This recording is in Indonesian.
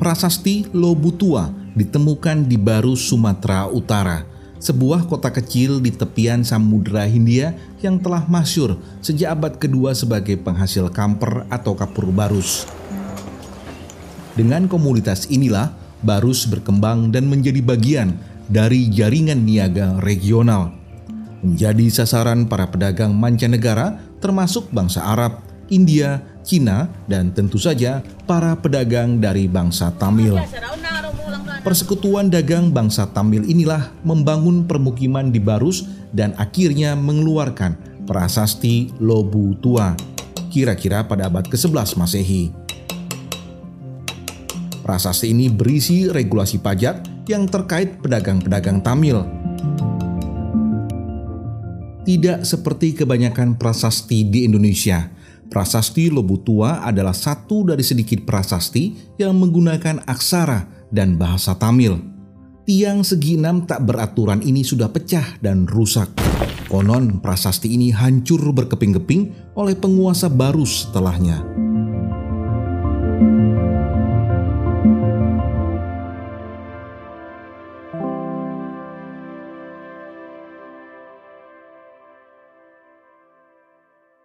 Prasasti Lobutua ditemukan di Baru, Sumatera Utara, sebuah kota kecil di tepian Samudra Hindia yang telah masyur sejak abad kedua sebagai penghasil kamper atau kapur barus. Dengan komunitas inilah, Barus berkembang dan menjadi bagian dari jaringan niaga regional. Menjadi sasaran para pedagang mancanegara termasuk bangsa Arab, India, Cina, dan tentu saja para pedagang dari bangsa Tamil. Persekutuan dagang bangsa Tamil inilah membangun permukiman di Barus dan akhirnya mengeluarkan prasasti Lobu Tua, kira-kira pada abad ke-11 Masehi. Prasasti ini berisi regulasi pajak yang terkait pedagang-pedagang Tamil. Tidak seperti kebanyakan prasasti di Indonesia, prasasti Lobutua adalah satu dari sedikit prasasti yang menggunakan aksara dan bahasa Tamil. Tiang segi enam tak beraturan ini sudah pecah dan rusak. Konon prasasti ini hancur berkeping-keping oleh penguasa baru setelahnya.